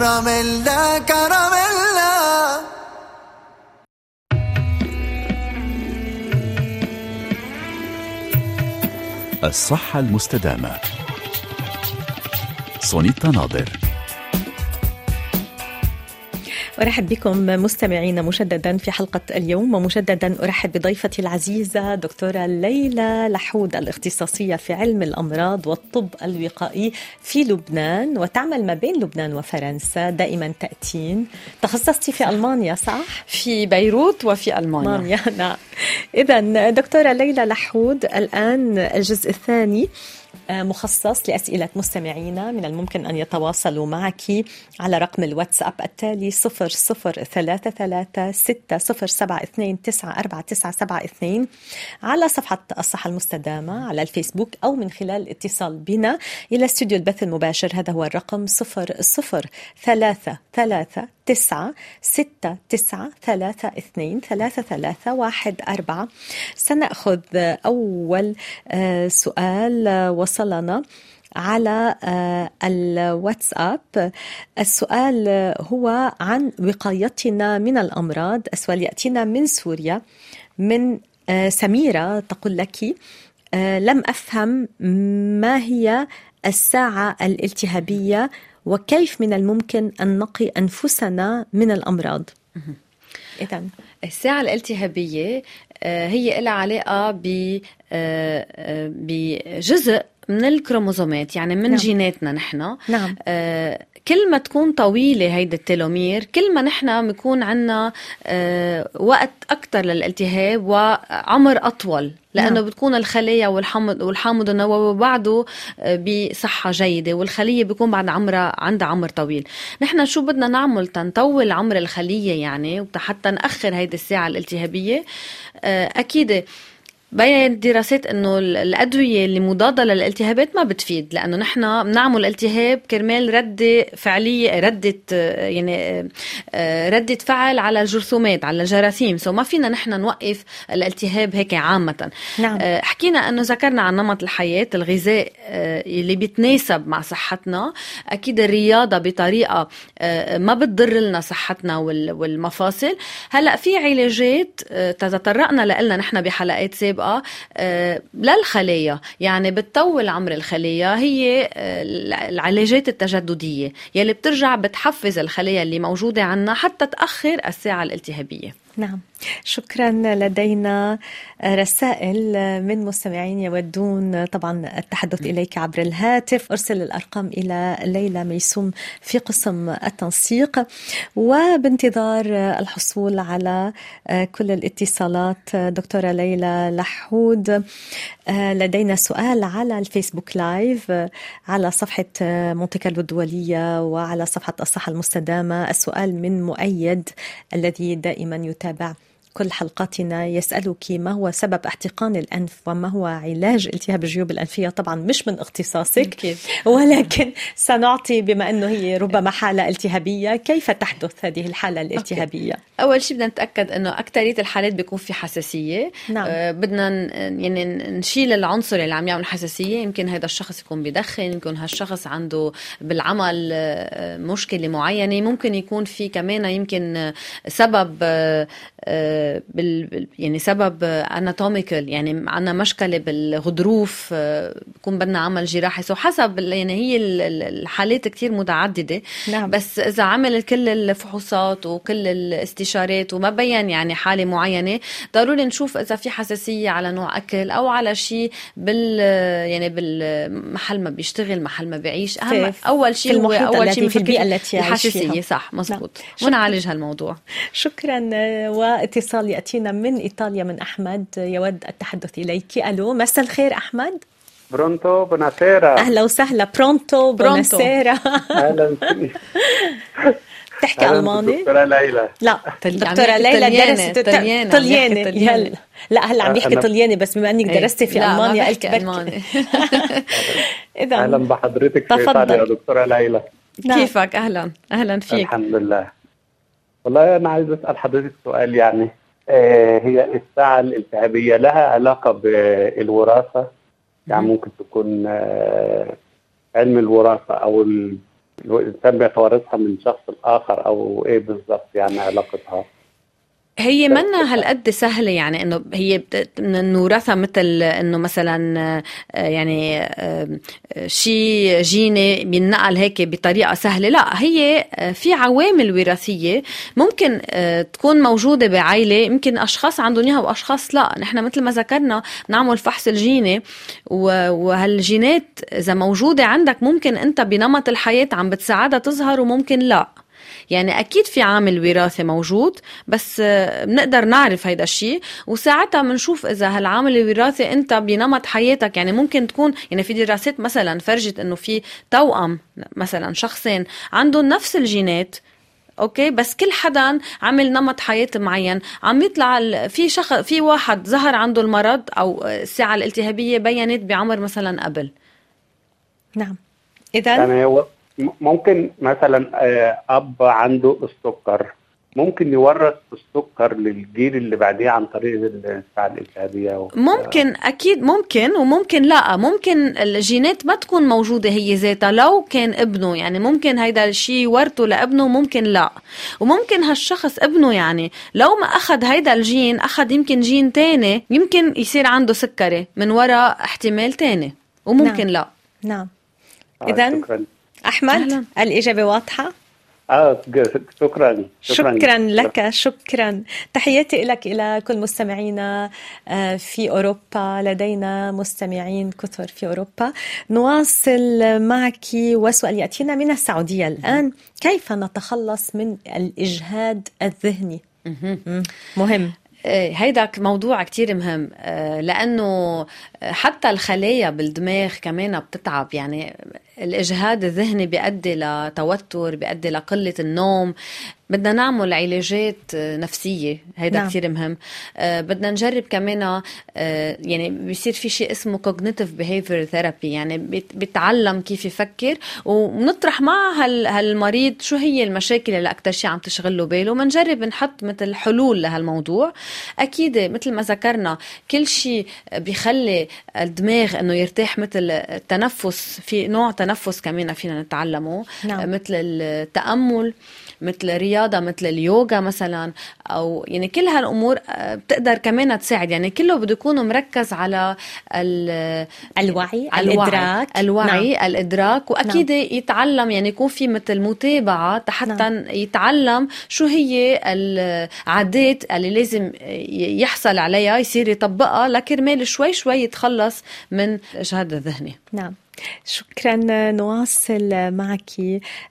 كراميلا كراميلا. الصحة المستدامة. سونيتا ناظر. أرحب بكم مستمعينا مجددا في حلقة اليوم ومجددا أرحب بضيفتي العزيزة دكتورة ليلى لحود الاختصاصية في علم الأمراض والطب الوقائي في لبنان. وتعمل ما بين لبنان وفرنسا دائما تأتين. تخصصتي في ألمانيا صح؟ في بيروت وفي ألمانيا. ألمانيا نعم. إذا دكتورة ليلى لحود الآن الجزء الثاني. مخصص لأسئلة مستمعينا من الممكن أن يتواصلوا معك على رقم الواتساب التالي 0033 على صفحة الصحة المستدامة على الفيسبوك أو من خلال الاتصال بنا إلى استوديو البث المباشر. هذا هو الرقم 0033 تسعة ستة تسعة ثلاثة اثنين ثلاثة ثلاثة واحد أربعة. سنأخذ أول آه، سؤال آه، وصلنا على آه، الواتساب. السؤال هو عن وقايتنا من الأمراض. السؤال يأتينا من سوريا من سميرة تقول لك لم أفهم ما هي الساعة الالتهابية وكيف من الممكن أن نقي أنفسنا من الأمراض إذا الساعة الالتهابية آه، هي لها علاقة آه، آه، بجزء من الكروموزومات يعني من. نعم. جيناتنا نحن نعم. آه، كل ما تكون طويلة هيدي التلومير كل ما نحن بيكون عنا آه، وقت أكتر للالتهاب وعمر أطول لأنه نعم. بتكون الخلايا والحمض والحامض النووي بعده آه، بصحة جيدة والخلية بيكون بعد عمرها عندها عمر طويل. نحن شو بدنا نعمل؟ تنطول عمر الخلية يعني حتى نأخر هيدي الساعة الالتهابية. آه، أكيد بينت دراسات إنه ال- الأدوية اللي مضادة للالتهابات ما بتفيد لأنه نحن بنعمل التهاب كرمال ردة فعلية ردة آه، يعني آه، آه، ردة فعل على الجرثومات على الجراثيم. سو ما فينا نحن نوقف الالتهاب هيك عامة. نعم. حكينا إنه ذكرنا عن نمط الحياة الغذاء اللي بيتناسب مع صحتنا. أكيد الرياضة بطريقة ما بتضر لنا صحتنا وال- والمفاصل. هلأ في علاجات تطرقنا لنا نحن بحلقات سابقة آه، للخلايا يعني بتطول عمر الخلية هي آه، العلاجات التجددية. يلي بترجع بتحفز الخلايا اللي موجودة عنا حتى تأخر الساعة الالتهابية. نعم. شكرا لدينا رسائل من مستمعين يودون طبعا التحدث إليك عبر الهاتف. أرسل الأرقام إلى ليلى ميسوم في قسم التنسيق. وبانتظار الحصول على كل الاتصالات دكتورة ليلى لحود. لدينا سؤال على الفيسبوك لايف على صفحة مونتي كارلو الدولية وعلى صفحة الصحة المستدامة. السؤال من مؤيد الذي دائما يتابع. كل حلقاتنا يسألك ما هو سبب احتقان الأنف وما هو علاج التهاب الجيوب الأنفية؟ طبعا مش من اختصاصك. ولكن سنعطي بما أنه هي ربما حالة التهابية. كيف تحدث هذه الحالة الالتهابية؟ أول شيء بدنا نتأكد إنه أكثرية الحالات بيكون في حساسية. نعم. آه بدنا يعني نشيل العنصر اللي عم يعمل حساسية. يمكن هذا الشخص يكون بدخن يمكن هالشخص عنده بالعمل آه، مشكلة معينة. ممكن يكون في كمان يمكن سبب آه، آه، بال يعني سبب anatomical يعني عندنا مشكلة بالغضروف آه، بكون بدنا عمل جراحي so حسب يعني هي ال- ال- الحالات كتير متعددة نعم. بس إذا عمل كل الفحوصات وكل الاستشارات وما بين يعني حالة معينة ضروري نشوف إذا في حساسية على نوع أكل أو على شيء بال يعني بالمحل ما بيشتغل محل ما بيعيش أهم أول شيء هو أول شيء في البيئة التي يعيش الحساسية فيها. صح مزبوط شكراً. ونعالج هالموضوع شكرا واتصال يأتينا من إيطاليا من أحمد. يود التحدث إليك. ألو مساء الخير أحمد. برونتو بوناسيرا. أهلا وسهلا. برونتو برونتو. بوناسيرا. أهلا. فيك. تحكي أهلاً ألماني؟ دكتورة ليلى. لا دكتورة ليلى درست طلياني،. يلا. لا هلا عم يحكي طلياني بس بما إنك إيه. درستي في ألمانيا قلت ألماني. بركي أهلا اذا بحضرتك في. إيطاليا دكتورة ليلى. كيفك؟ أهلا. أهلا فيك. الحمد لله. والله أنا عايز أسأل حضرتك سؤال يعني. آه هي الساعة الالتهابية لها علاقة بالوراثة. يعني ممكن تكون آه علم الوراثة أو ال- الإنسان بيتوارثها من شخص لاخر أو إيه بالظبط يعني علاقتها. هي منا هالقد سهلة يعني إنه هي نورثها مثل إنه مثلا آه، يعني شيء جيني بينقل هيك بطريقة سهلة. لا هي آه، في عوامل وراثية ممكن آه، تكون موجودة بعائلة. يمكن أشخاص عندهم إياها وأشخاص لا. نحن مثل ما ذكرنا نعمل فحص الجيني وهالجينات إذا موجودة عندك ممكن أنت بنمط الحياة عم بتساعدها تظهر وممكن لا. يعني أكيد في عامل وراثي موجود بس آه، بنقدر نعرف هيدا الشيء وساعتها بنشوف إذا هالعامل الوراثي أنت بنمط حياتك يعني ممكن تكون يعني في دراسات مثلا فرجت إنه في توأم مثلا شخصين عندهم نفس الجينات أوكي؟ بس كل حدا عمل نمط حياة معين. عم يطلع في شخص في واحد ظهر عنده المرض أو الساعة الالتهابية بينت بعمر مثلا قبل. نعم. اذا يعني هو ممكن مثلا آه، أب عنده السكر ممكن يورث السكر للجيل اللي بعديه عن طريق الساعة الالتهابية و- ممكن أكيد ممكن وممكن لا. ممكن الجينات ما تكون موجودة هي ذاتها لو كان ابنه يعني ممكن هيدا الشيء يورثه لابنه ممكن لا. وممكن هالشخص ابنه يعني لو ما أخذ هيدا الجين أخذ يمكن جين تاني يمكن يصير عنده سكري من وراء احتمال تاني وممكن نعم. لا. نعم. آه، شكرا أحمد أهلاً. الإجابة واضحة؟ آه ج- شكرا شكرا. لك شكرا. تحياتي لك إلى كل مستمعينا آه، في أوروبا لدينا مستمعين كثر في أوروبا. نواصل معك وسؤال يأتينا من السعودية الآن. كيف نتخلص من الإجهاد الذهني. مهم. إيه، هيدا موضوع كتير مهم. آه، لأنه حتى الخلايا بالدماغ كمان بتتعب. يعني الإجهاد الذهني بيؤدي لتوتر بيؤدي لقلة النوم. بدنا نعمل علاجات نفسية هيدا نعم. كتير مهم. آه، بدنا نجرب كمان آه، يعني بيصير في شيء اسمه cognitive behavior therapy يعني بيت- بيتعلم كيف يفكر. ونطرح مع هال- هالمريض شو هي المشاكل اللي أكتر شيء عم تشغله باله. ومنجرب نحط مثل حلول لهالموضوع. أكيد مثل ما ذكرنا كل شيء بيخلي الدماغ إنه يرتاح مثل التنفس. في نوع تنفس كمان فينا نتعلمه نعم. مثل التأمل مثل رياضه مثل اليوغا مثلا أو يعني كل هالأمور آه، بتقدر كمان تساعد يعني كله بده يكون مركز على ال- الوعي على الإدراك الوعي نعم. الإدراك وأكيد نعم. يتعلم يعني يكون في مثل متابعة حتى نعم. يتعلم شو هي العادات اللي لازم يحصل عليها يصير يطبقها لكرمال شوي شوي يتخلص من الاجهاد الذهني نعم شكرا نواصل معك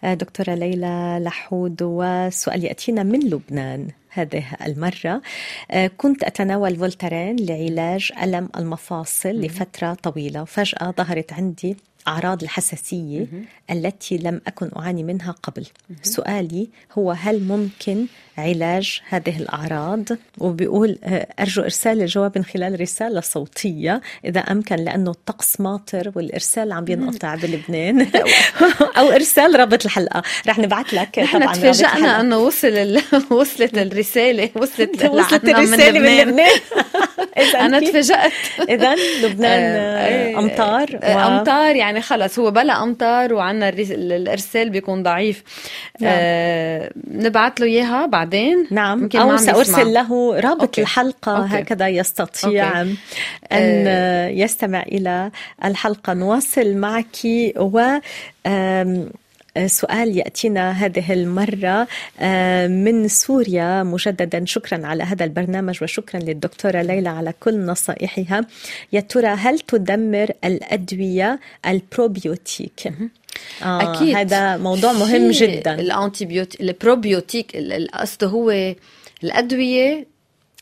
دكتورة ليلى لحود. وسؤال يأتينا من لبنان هذه المرة. كنت أتناول فولتارين لعلاج ألم المفاصل لفترة طويلة وفجأة ظهرت عندي أعراض الحساسية التي لم أكن أعاني منها قبل. سؤالي هو هل ممكن علاج هذه الأعراض؟ وبيقول آه، أرجو إرسال الجواب من خلال رسالة صوتية. إذا أمكن لأنه الطقس ماطر والإرسال عم بينقطع بلبنان. أو إرسال رابط الحلقة. رح نبعث لك نحن طبعا الحلقة. إنه وصل ال... وصلت الرسالة وصلت وصلت الرسالة من لبنان. كيف؟ تفاجأت إذا لبنان آه، آه، أمطار أمطار يعني يعني خلص هو بلا امطار وعنا الإرسال بيكون ضعيف نعم. آه نبعت له إياها بعدين نعم يسمع. سأرسل له رابط okay. الحلقة okay. هكذا يستطيع أوكي. أن آه. يستمع إلى الحلقة نواصل معك و سؤال يأتينا هذه المرة آه، من سوريا. مجددا شكرا على هذا البرنامج وشكرا للدكتورة ليلى على كل نصائحها. يا ترى هل تدمر الأدوية ال probiotique؟ آه أكيد. هذا موضوع مهم جدا. ال antibiotique ال probiotique ال- القصد هو الأدوية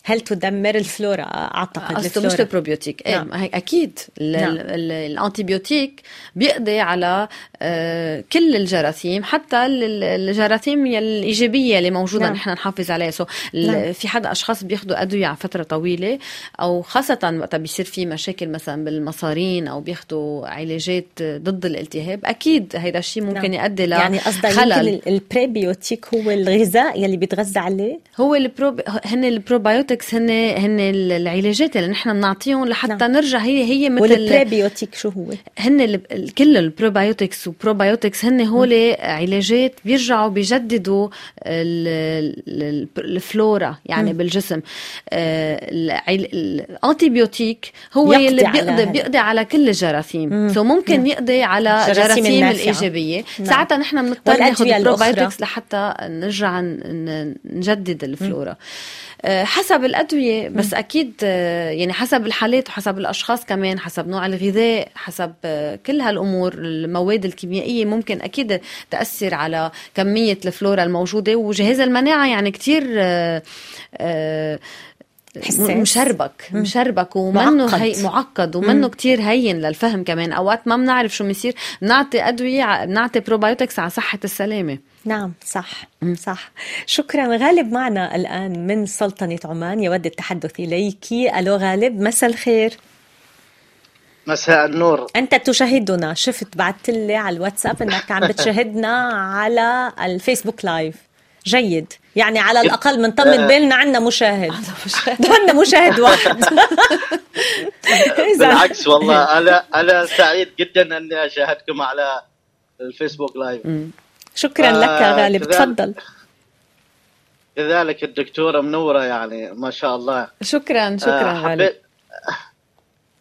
هل تدمر الفلورا أعتقد قصده الفلورا مش ال probiotique إيه نعم. نعم. أكيد نعم. ال- ال- ال antibiotique بيقضي على آه، كل الجراثيم حتى ال- ال- الجراثيم الإيجابية اللي موجودة نعم. نعم. نحن نحافظ عليها so نعم. في حدا أشخاص بياخذوا أدوية على فترة طويلة أو خاصة وقت بيصير في مشاكل مثلا بالمصارين أو بياخذوا علاجات ضد الالتهاب أكيد هيدا الشيء ممكن نعم. يؤدي ل يعني قصدك خلل. ال prébiotique هو الغذاء يلي بيتغذى عليه هو ال prob هن ال probiotics هن هن العلاجات اللي نحن بنعطيهم لحتى نعم. نرجع هي هي مثل وال prébiotique شو هو؟ هن كل ال probiotics و probiotics هن هول علاجات بيرجعوا بيجددوا ال- ال- الفلورا يعني مم. بالجسم آه، ال antibiotique هو يقضي اللي بيقضي. بيقضي على كل الجراثيم مم. so ممكن نعم. يقضي على الجراثيم جراثيم. الإيجابية نعم. ساعتها نحن بنضطر ناخذ الأخرى. ال probiotics لحتى نرجع نجدد الفلورا آه، حسب الأدوية بس أكيد آه، يعني حسب الحالات وحسب الأشخاص كمان حسب نوع الغذاء حسب آه، كل هالأمور المواد الكيميائية ممكن أكيد تأثر على كمية الفلورا الموجودة. وجهاز المناعة يعني كتير آه، آه، حساس. مشربك مشربك ومنه معقد. هي معقد ومنه كتير هين للفهم كمان. أوقات ما بنعرف شو بيصير. بنعطي أدوية بنعطي probiotics على صحة السلامة. نعم صح صح. شكرا. غالب معنا الآن من سلطنة عمان يود التحدث إليك. ألو غالب مساء الخير. مساء النور. أنت تشاهدنا. شفت بعثت لي على الواتساب أنك عم بتشاهدنا على الفيسبوك live. جيد. يعني على الأقل بنطمن بالنا عنا مشاهد. عنا مشاهد. واحد. بالعكس والله أنا أنا سعيد جدا أني أشاهدكم على الفيسبوك لايف. شكرا لك يا آه، غالب كذلك- تفضل كذلك الدكتورة منورة يعني ما شاء الله. شكرا شكرا آه، غالب حبيت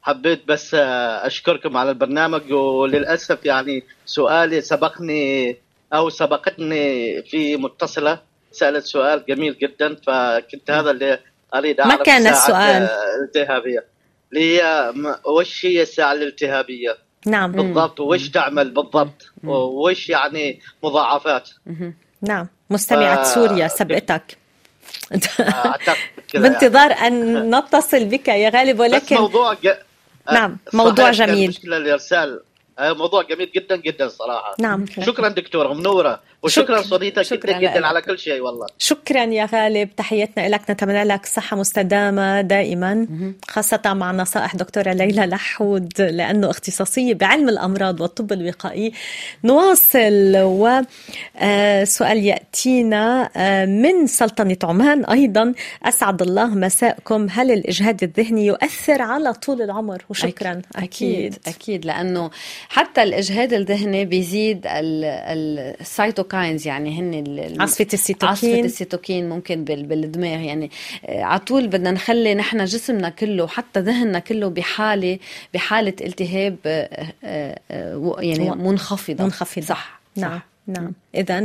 حبيت بس آه، أشكركم على البرنامج وللأسف يعني سؤالي سبقني أو سبقتني في متصلة. سألت سؤال جميل جدا فكنت هذا اللي أريد ما أعرف كان السؤال؟ آه، الالتهابيه اللي هي وش هي الساعة الالتهابية؟ نعم. بالضبط وش تعمل بالضبط وش يعني مضاعفات. نعم. مستمعة آه، سوريا سبقتك. كذا يعني. بانتظار أن نتصل بك يا غالب بس ولكن موضوع ج... نعم، صحيح موضوع جميل. مشكلة الارسال آه، موضوع جميل جدا جدا صراحة. نعم. شكرا دكتورة منورة. وشكرا شكرا. صديقتك شكرا جدا جدا لك. على كل شيء والله. شكرا يا غالب. تحياتنا لك نتمنى لك صحة مستدامة دائما خاصة مع نصائح دكتورة ليلى لحود لأنه اختصاصية بعلم الأمراض والطب الوقائي نواصل. وسؤال يأتينا آه، من سلطنة عمان أيضا. أسعد الله مساءكم. هل الإجهاد الذهني يؤثر على طول العمر؟ وشكرا. أكيد. أكيد. لأنه حتى الإجهاد الذهني بيزيد ال- ال- ال cytokines يعني هن عاصفة السيتوكين. عاصفة السيتوكين ممكن بال- بالدماغ. يعني آه، على طول بدنا نخلي نحن جسمنا كله حتى ذهننا كله بحالة بحالة التهاب آه، آه، يعني منخفضة. منخفضة. صح. نعم صح. نعم إذا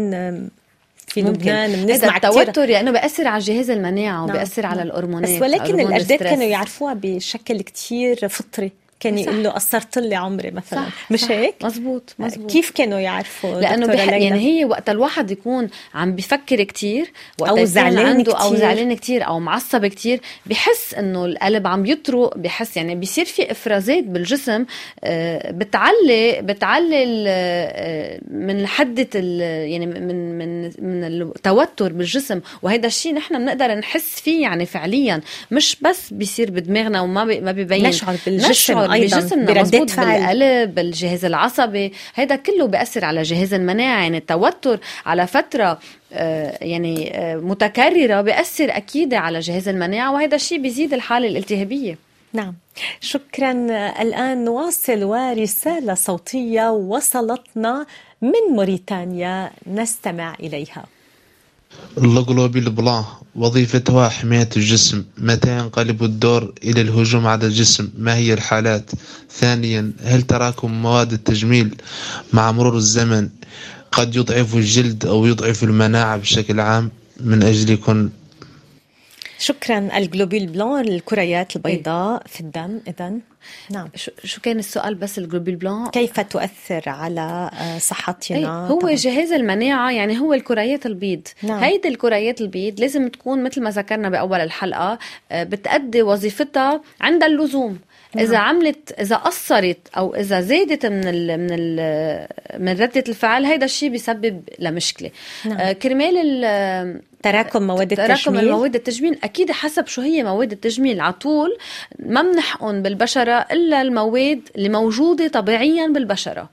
في ممكن. لبنان بنسمع كثير التوتر لأنه بياثر على جهاز المناعه نعم، وبياثر على نعم. الهرمونات بس ولكن الأجداد. كانوا يعرفوها بشكل كتير فطري. كان. يقول له قصرت لي عمري مثلا صح مش صح. هيك؟ مزبوط مزبوط كيف كانوا يعرفوا لأنه بح... يعني هي وقت الواحد يكون عم بفكر كتير وقت أو يكون زعلان عنده أو كتير. زعلان كتير أو معصب كتير بحس إنه القلب عم يطرق بحس يعني بيصير في إفرازات بالجسم آه، بتعلي بتعلي آه، من حدة ال- يعني من من من التوتر بالجسم وهذا الشيء نحن بنقدر نحس فيه يعني فعليا مش بس بيصير بدماغنا وما بي ما بيبين نشعر بالجسم نشعر أيضاً بجسمنا بردة مزبوط فعل. بالقلب بالجهاز العصبي هذا كله بيأثر على جهاز المناعة يعني التوتر على فترة آه، يعني آه، متكررة بيأثر أكيد على جهاز المناعة وهذا الشيء بيزيد الحالة الالتهابية. نعم. شكرا. الآن نواصل ورسالة صوتية وصلتنا من موريتانيا نستمع إليها. ال globules blancs وظيفتها حماية الجسم متى ينقلب الدور إلى الهجوم على الجسم ما هي الحالات؟ ثانيا هل تراكم مواد التجميل مع مرور الزمن قد يضعف الجلد أو يضعف المناعة بشكل عام؟ من أجل يكون شكرا. ال globules blancs الكريات البيضاء في الدم. إذا نعم. شو كان السؤال بس ال globules blancs كيف تؤثر على آه، صحتنا؟ هو طبعاً. جهاز المناعة يعني هو الكريات البيض. نعم. هيدي الكريات البيض لازم تكون مثل ما ذكرنا بأول الحلقة آه، بتأدي وظيفتها عند اللزوم. نعم. إذا عملت إذا قصرت أو إذا زادت من ال من ال من ردة الفعل هيدا الشيء بيسبب لمشكلة نعم. آه، كرمال ال- تراكم مواد تراكم التجميل المواد التجميل أكيد حسب شو هي مواد التجميل على طول ما بنحقن بالبشرة إلا المواد اللي موجودة طبيعيا بالبشرة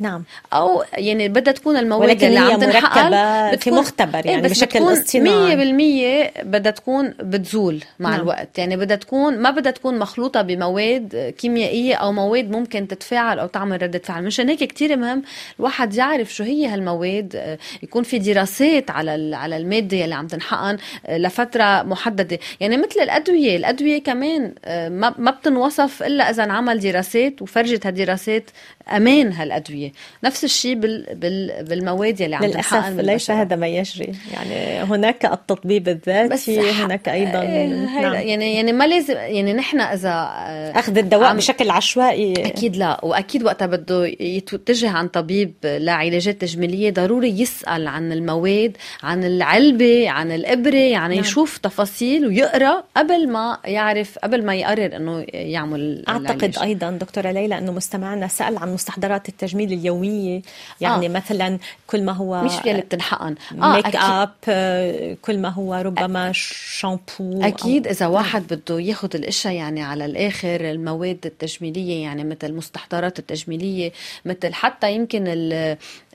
نعم. أو يعني بدها تكون المواد اللي عم مركبة في مختبر إيه، يعني بشكل اصطناعي. 100% بدها تكون بتزول مع نعم. الوقت. يعني بدها تكون ما بدها تكون مخلوطة بمواد كيميائية أو مواد ممكن تتفاعل أو تعمل ردة فعل. مشان هيك كثير مهم الواحد يعرف شو هي هالمواد آه، يكون في دراسات على على المادة اللي عم تنحقن آه، لفترة محددة. يعني مثل الأدوية الأدوية كمان آه، ما ما بتنوصف إلا إذا انعمل دراسات وفرجت هالدراسات أمان هالأدوية نفس الشيء بال بال بالمواد اللي عم للأسف تنحقن ليس. هذا ما يجري يعني هناك التطبيب الذاتي هناك أيضا إيه، نعم. يعني يعني ما لازم يعني نحن إذا آه، أخذ الدواء عم- بشكل عشوائي أكيد لا وأكيد وقتها بده يتجه عن طبيب لعلاجات تجميلية ضروري يسأل عن المواد عن العلبة عن الإبرة يعني نعم. يشوف تفاصيل ويقرأ قبل ما يعرف قبل ما يقرر إنه يعمل أعتقد العلاج. أيضا دكتورة ليلى أنه مستمعنا سأل عن مستحضرات التجميل اليومية. يعني آه. مثلا كل ما هو مش يلي بتنحقن. ميك أكيد. اب آه، كل ما هو ربما شامبو أكيد إذا واحد بده ياخذ الاشياء يعني على الآخر المواد التجميلية يعني مثل المستحضرات التجميلية مثل حتى يمكن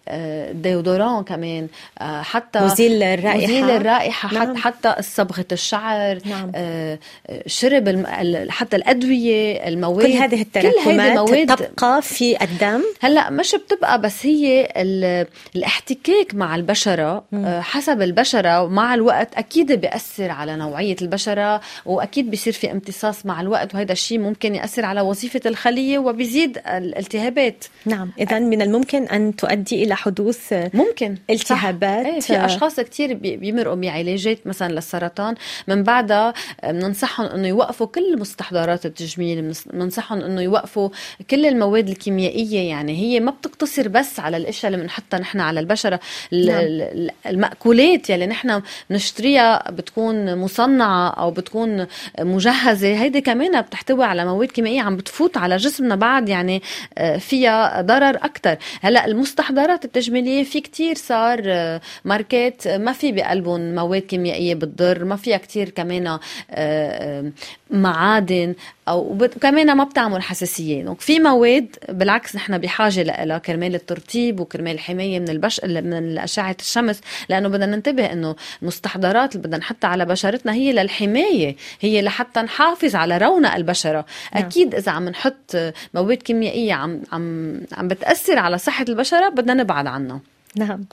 آه، الديودوران كمان. آه، حتى مزيل الرائحة. مزيل الرائحة نعم. حتى صبغة الشعر نعم. آه، شرب الم... ال- حتى الأدوية المواد. كل هذه التراكمات مواد تبقى في الدم؟ هلأ مش بتبقى بس هي ال- الاحتكاك مع البشرة آه، حسب البشرة. ومع الوقت أكيد بيأثر على نوعية البشرة وأكيد بيصير في امتصاص مع الوقت وهذا الشيء ممكن يأثر على وظيفة الخلية وبيزيد الالتهابات. نعم. إذا من الممكن أن تؤدي إلى حدوث ممكن التهابات. إيه في أشخاص كثير بيمرقوا بعلاجات مثلا للسرطان. من بعدها بننصحهم إنه يوقفوا كل مستحضرات التجميل بننصحهم إنه يوقفوا كل المواد الكيميائية. يعني هي ما بتقتصر بس على الأشياء اللي بنحطها نحن على البشرة. ال- نعم. ال- المأكولات يلي نحن بنشتريها بتكون مصنعة أو بتكون مجهزة. هيدي كمان بتحتوي على مواد كيميائية عم بتفوت على جسمنا بعد يعني آه، فيها ضرر أكثر هلأ المستحضرات التجميلية في كتير صار آه، ماركات آه، ما في بقلبهم مواد كيميائية بتضر ما فيها كتير كمان آه، معادن. أو وبت- كمان ما بتعمل حساسية. دونك في مواد بالعكس نحن بحاجة لها كرمال الترطيب وكرمال الحماية من البش من أشعة الشمس. لأنه بدنا ننتبه إنه المستحضرات اللي بدنا نحطها على بشرتنا هي للحماية. هي لحتى نحافظ على رونق البشرة. نعم. أكيد إذا عم نحط مواد كيميائية عم عم عم بتأثر على صحة البشرة بدنا نبعد عنها. نعم.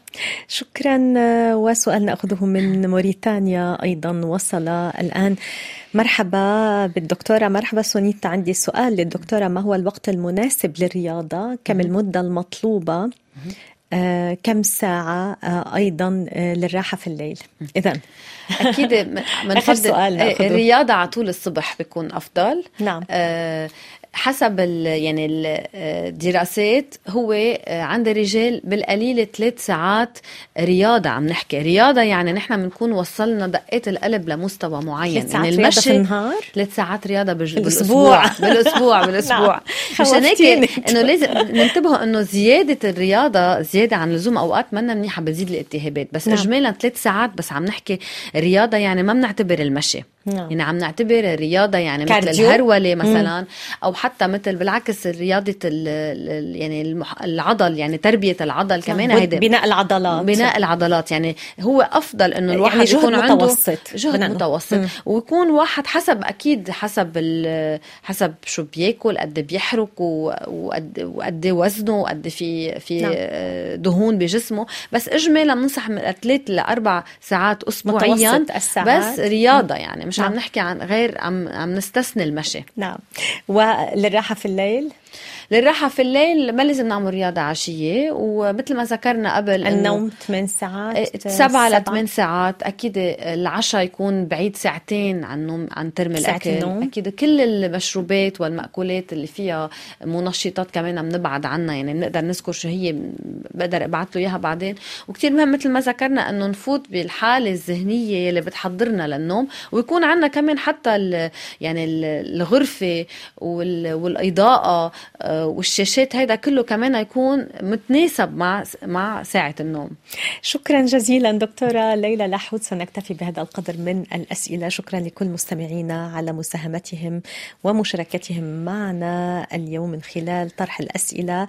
شكرا آه، وسؤال نأخذه من موريتانيا أيضا. وصل الآن. مرحبا بالدكتورة. مرحبا سونيتا. عندي سؤال للدكتورة. ما هو الوقت المناسب للرياضة؟ كم المدة المطلوبة؟ آه، كم ساعة؟ آه، أيضا آه، للراحة في الليل. إذا. أكيد آخر سؤال ناخده. الرياضة على طول الصبح بيكون أفضل. نعم. حسب ال يعني ال- الدراسات هو آه، عند الرجال بالقليل ثلاث ساعات رياضة عم نحكي رياضة يعني نحن بنكون وصلنا دقات القلب لمستوى معين ثلاث ساعات يعني رياضة في النهار ثلاث ساعات رياضة بج... بالأسبوع. بالأسبوع بالأسبوع بالأسبوع نعم. مشان. هيك إنه لازم ننتبه إنه زيادة الرياضة زيادة عن اللزوم أوقات منا منيحة بتزيد الالتهابات بس نعم. اجمالا ثلاث ساعات بس عم نحكي رياضة يعني ما بنعتبر المشي نعم. يعني عم نعتبر الرياضة يعني مثل كارديو. الهرولة مثلا أو حتى مثل بالعكس رياضة يعني المح- العضل يعني تربية العضل كمان. هيدا بناء العضلات بناء العضلات يعني هو أفضل إنه الواحد يعني يكون عنده متوسط. جهد بناء- متوسط مم. ويكون واحد حسب أكيد حسب ال- حسب شو بياكل قد بيحرق و- وقد وقد وزنه وقد في في نعم. دهون بجسمه بس اجمالا بننصح من ثلاث لأربع ساعات اسبوعيا متوسط الساعات. بس رياضة يعني مش نعم. عم نحكي عن غير عم عم نستثني المشي. نعم. وللراحة في الليل؟ للراحة في الليل ما لازم نعمل رياضة عشية. ومثل ما ذكرنا قبل النوم 8 ساعات سبعة. لثمان ساعات. أكيد العشاء يكون بعيد ساعتين عن نوم عن ترم الأكل. النوم. أكيد كل المشروبات والمأكولات اللي فيها منشطات كمان بنبعد عنها. يعني بنقدر نذكر شو هي بقدر أبعث له إياها بعدين. وكثير مهم مثل ما ذكرنا إنه نفوت بالحالة الذهنية اللي بتحضرنا للنوم. ويكون عندنا كمان حتى ال يعني ال- الغرفة وال- والإضاءة آه، والشاشات هيدا كله كمان يكون متناسب مع مع ساعة النوم. شكرا جزيلا دكتورة ليلى لحود سنكتفي بهذا القدر من الأسئلة. شكرا لكل مستمعينا على مساهمتهم ومشاركتهم معنا اليوم من خلال طرح الأسئلة.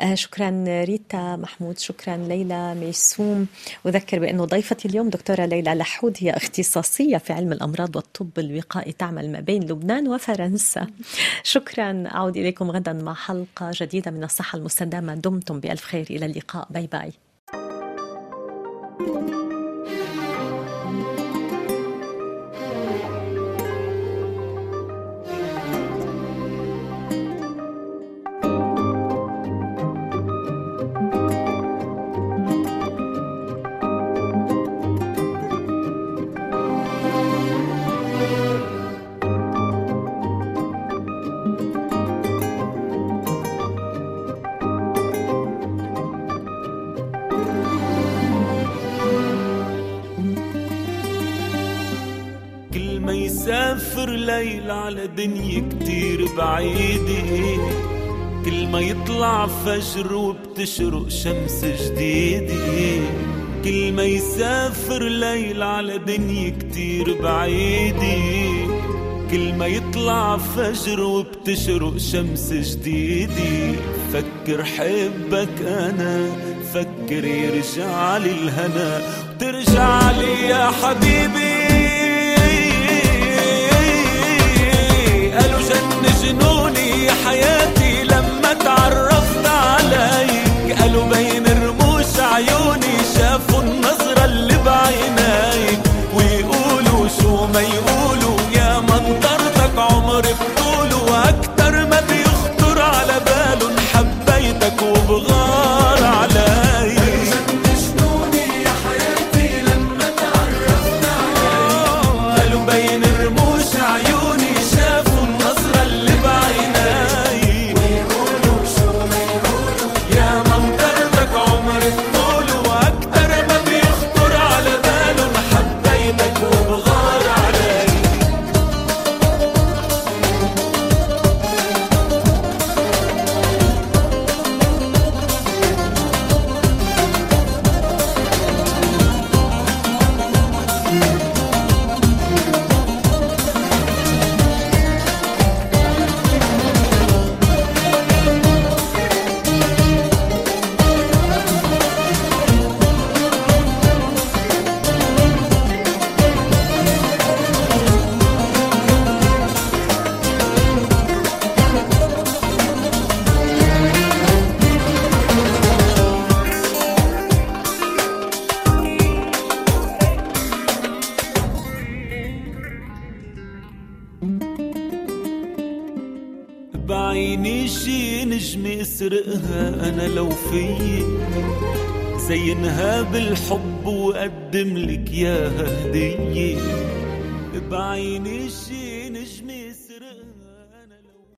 آه، شكرا ريتا محمود شكرا ليلى ميسوم. أذكر بأنه ضيفتي اليوم دكتورة ليلى لحود هي اختصاصية في علم الأمراض والطب الوقائي تعمل ما بين لبنان وفرنسا. شكرا. أعود إليكم غدا مع حلقة جديدة من الصحة المستدامة. دمتم بألف خير. إلى اللقاء. bye bye. كل على دنيا كتير بعيدة. كل ما يطلع فجر وبتشرق شمس جديدة. كل ما يسافر ليل على دنيا كتير بعيدة. كل ما يطلع فجر وبتشرق شمس جديدة. فكر حبك أنا فكر يرجع لي الهنا. وترجع لي يا حبيبي. جنوني يا حياتي